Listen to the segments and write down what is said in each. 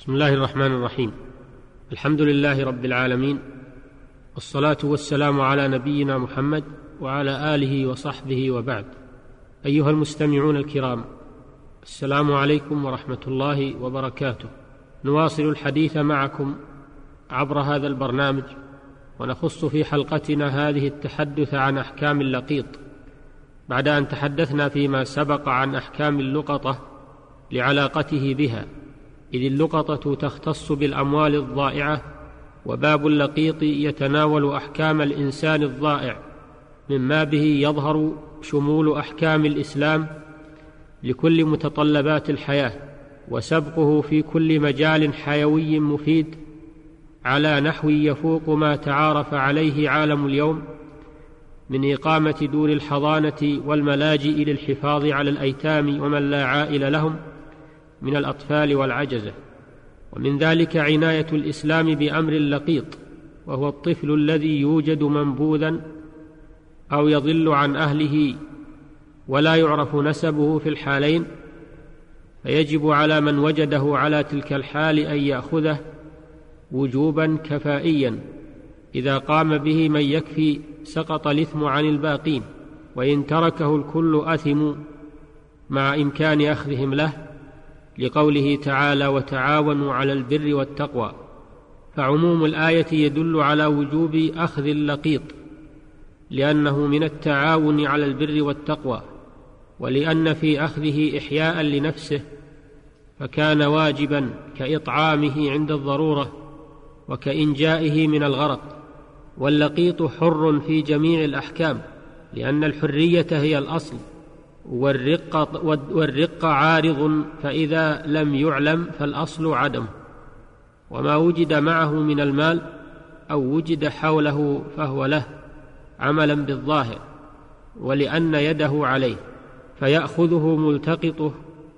بسم الله الرحمن الرحيم. الحمد لله رب العالمين والصلاة والسلام على نبينا محمد وعلى آله وصحبه وبعد. أيها المستمعون الكرام السلام عليكم ورحمة الله وبركاته. نواصل الحديث معكم عبر هذا البرنامج ونخص في حلقتنا هذه التحدث عن أحكام اللقيط. بعد أن تحدثنا فيما سبق عن أحكام اللقطة لعلاقته بها إذ اللقطة تختص بالأموال الضائعة وباب اللقيط يتناول أحكام الإنسان الضائع مما به يظهر شمول أحكام الإسلام لكل متطلبات الحياة وسبقه في كل مجال حيوي مفيد على نحو يفوق ما تعارف عليه عالم اليوم من إقامة دور الحضانة والملاجئ للحفاظ على الأيتام ومن لا عائل لهم من الأطفال والعجزة ومن ذلك عناية الإسلام بأمر اللقيط وهو الطفل الذي يوجد منبوذا أو يضل عن أهله ولا يعرف نسبه في الحالين فيجب على من وجده على تلك الحال أن يأخذه وجوبا كفائيا إذا قام به من يكفي سقط الإثم عن الباقين وإن تركه الكل اثموا مع إمكان أخذهم له لقوله تعالى وتعاونوا على البر والتقوى. فعموم الآية يدل على وجوب أخذ اللقيط لأنه من التعاون على البر والتقوى ولأن في أخذه إحياء لنفسه فكان واجبا كإطعامه عند الضرورة وكإنجائه من الغرق. واللقيط حر في جميع الأحكام لأن الحرية هي الأصل. والرق, والرق عارض فإذا لم يعلم فالأصل عدم. وما وجد معه من المال أو وجد حوله فهو له عملا بالظاهر ولأن يده عليه فيأخذه ملتقطه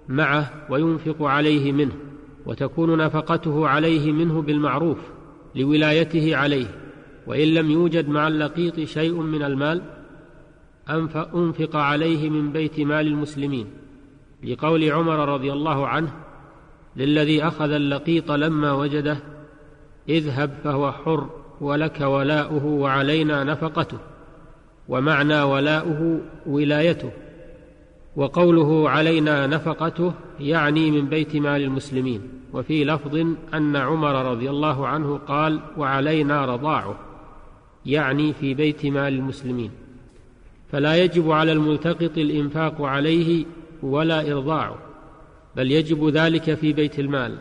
معه وينفق عليه منه وتكون نفقته عليه منه بالمعروف لولايته عليه. وإن لم يوجد مع اللقيط شيء من المال أنفق عليه من بيت مال المسلمين. لقول عمر رضي الله عنه للذي أخذ اللقيط لما وجده اذهب فهو حر ولك ولاؤه وعلينا نفقته ومعنى ولاؤه ولايته وقوله علينا نفقته يعني من بيت مال المسلمين. وفي لفظ أن عمر رضي الله عنه قال وعلينا رضاعه يعني في بيت مال المسلمين. فلا يجب على الملتقط الإنفاق عليه ولا إرضاعه بل يجب ذلك في بيت المال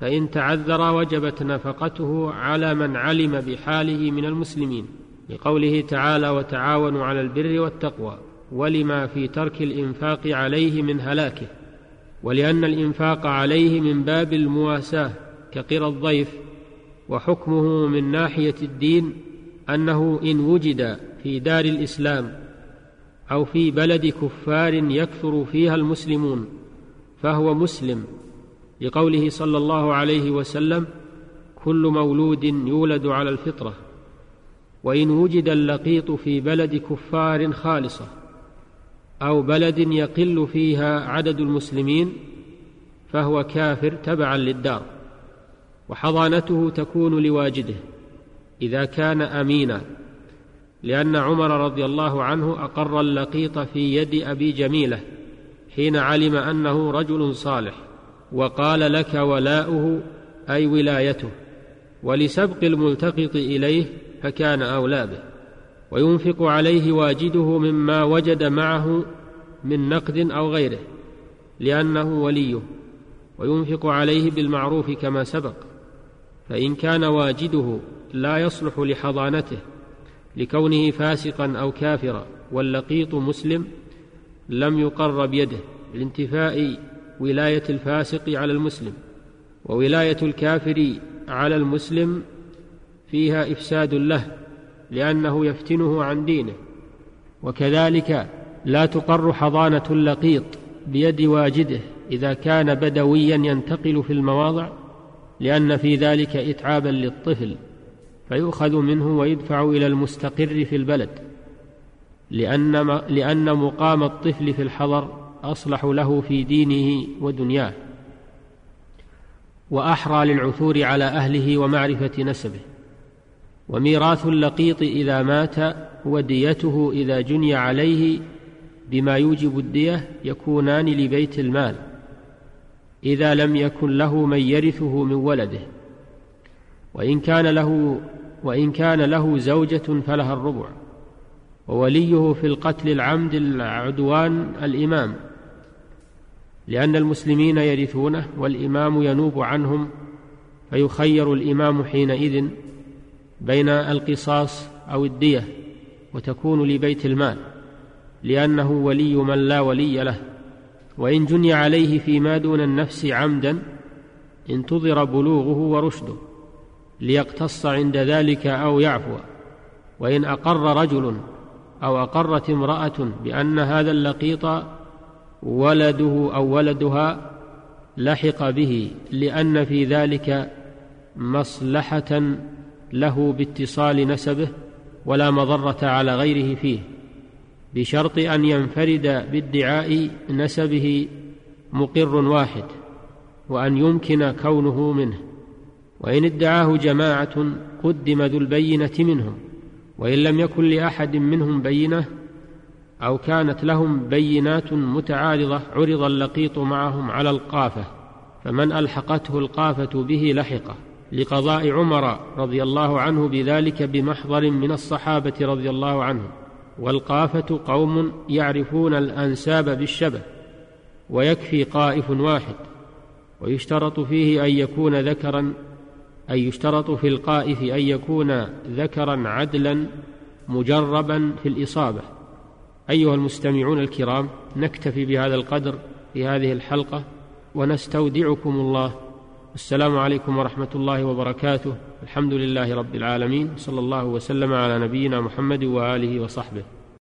فإن تعذر وجبت نفقته على من علم بحاله من المسلمين لقوله تعالى وتعاونوا على البر والتقوى ولما في ترك الإنفاق عليه من هلاكه ولأن الإنفاق عليه من باب المواساة كقرى الضيف وحكمه من ناحية الدين أنه إن وجد في دار الإسلام أو في بلد كفار يكثر فيها المسلمون فهو مسلم لقوله صلى الله عليه وسلم كل مولود يولد على الفطرة وإن وجد اللقيط في بلد كفار خالصة أو بلد يقل فيها عدد المسلمين فهو كافر تبعا للدار وحضانته تكون لواجده. إذا كان أمينا لأن عمر رضي الله عنه أقر اللقيط في يد أبي جميلة حين علم أنه رجل صالح وقال لك ولاؤه أي ولايته ولسبق الملتقط إليه فكان أولى به وينفق عليه واجده مما وجد معه من نقد أو غيره لأنه وليه وينفق عليه بالمعروف كما سبق. فإن كان واجده لا يصلح لحضانته لكونه فاسقا أو كافرا واللقيط مسلم لم يقر بيده لانتفاء ولاية الفاسق على المسلم وولاية الكافر على المسلم فيها إفساد له لأنه يفتنه عن دينه. وكذلك لا تقر حضانة اللقيط بيد واجده إذا كان بدويا ينتقل في المواضع. لأن في ذلك اتعابا للطفل فيؤخذ منه ويدفع إلى المستقر في البلد لأن, لأن مقام الطفل في الحضر أصلح له في دينه ودنياه وأحرى للعثور على أهله ومعرفة نسبه. وميراث اللقيط إذا مات وديته إذا جني عليه بما يوجب الدية يكونان لبيت المال. إذا لم يكن له من يرثه من ولده. وإن كان له وإن كان له زوجة فلها الربع. ووليه في القتل العمد العدوان الإمام. لأن المسلمين يرثونه والإمام ينوب عنهم فيخير الإمام حينئذ بين القصاص أو الدية وتكون لبيت المال. لأنه ولي من لا ولي له. وإن جني عليه فيما دون النفس عمدا انتظر بلوغه ورشده ليقتص عند ذلك أو يعفو وإن أقر رجل أو أقرت امرأة بأن هذا اللقيط ولده أو ولدها لحق به لأن في ذلك مصلحة له باتصال نسبه ولا مضرة على غيره فيه. بشرط أن ينفرد بادعاء نسبه مقر واحد وأن يمكن كونه منه. وإن ادعاه جماعة قدم ذو البينة منهم وإن لم يكن لأحد منهم بينة أو كانت لهم بينات متعارضة عرض اللقيط معهم على القافة فمن ألحقته القافة به لحقه لقضاء عمر رضي الله عنه بذلك بمحضر من الصحابة رضي الله عنهم. والقافة قوم يعرفون الأنساب بالشبه ويكفي قائف واحد ويشترط فيه أن يكون ذكرا أن يشترط في القائف أن يكون ذكرا عدلا مجربا في الإصابة. أيها المستمعون الكرام نكتفي بهذا القدر في هذه الحلقة ونستودعكم الله. السلام عليكم ورحمة الله وبركاته. الحمد لله رب العالمين صلى الله وسلم على نبينا محمد وآله وصحبه.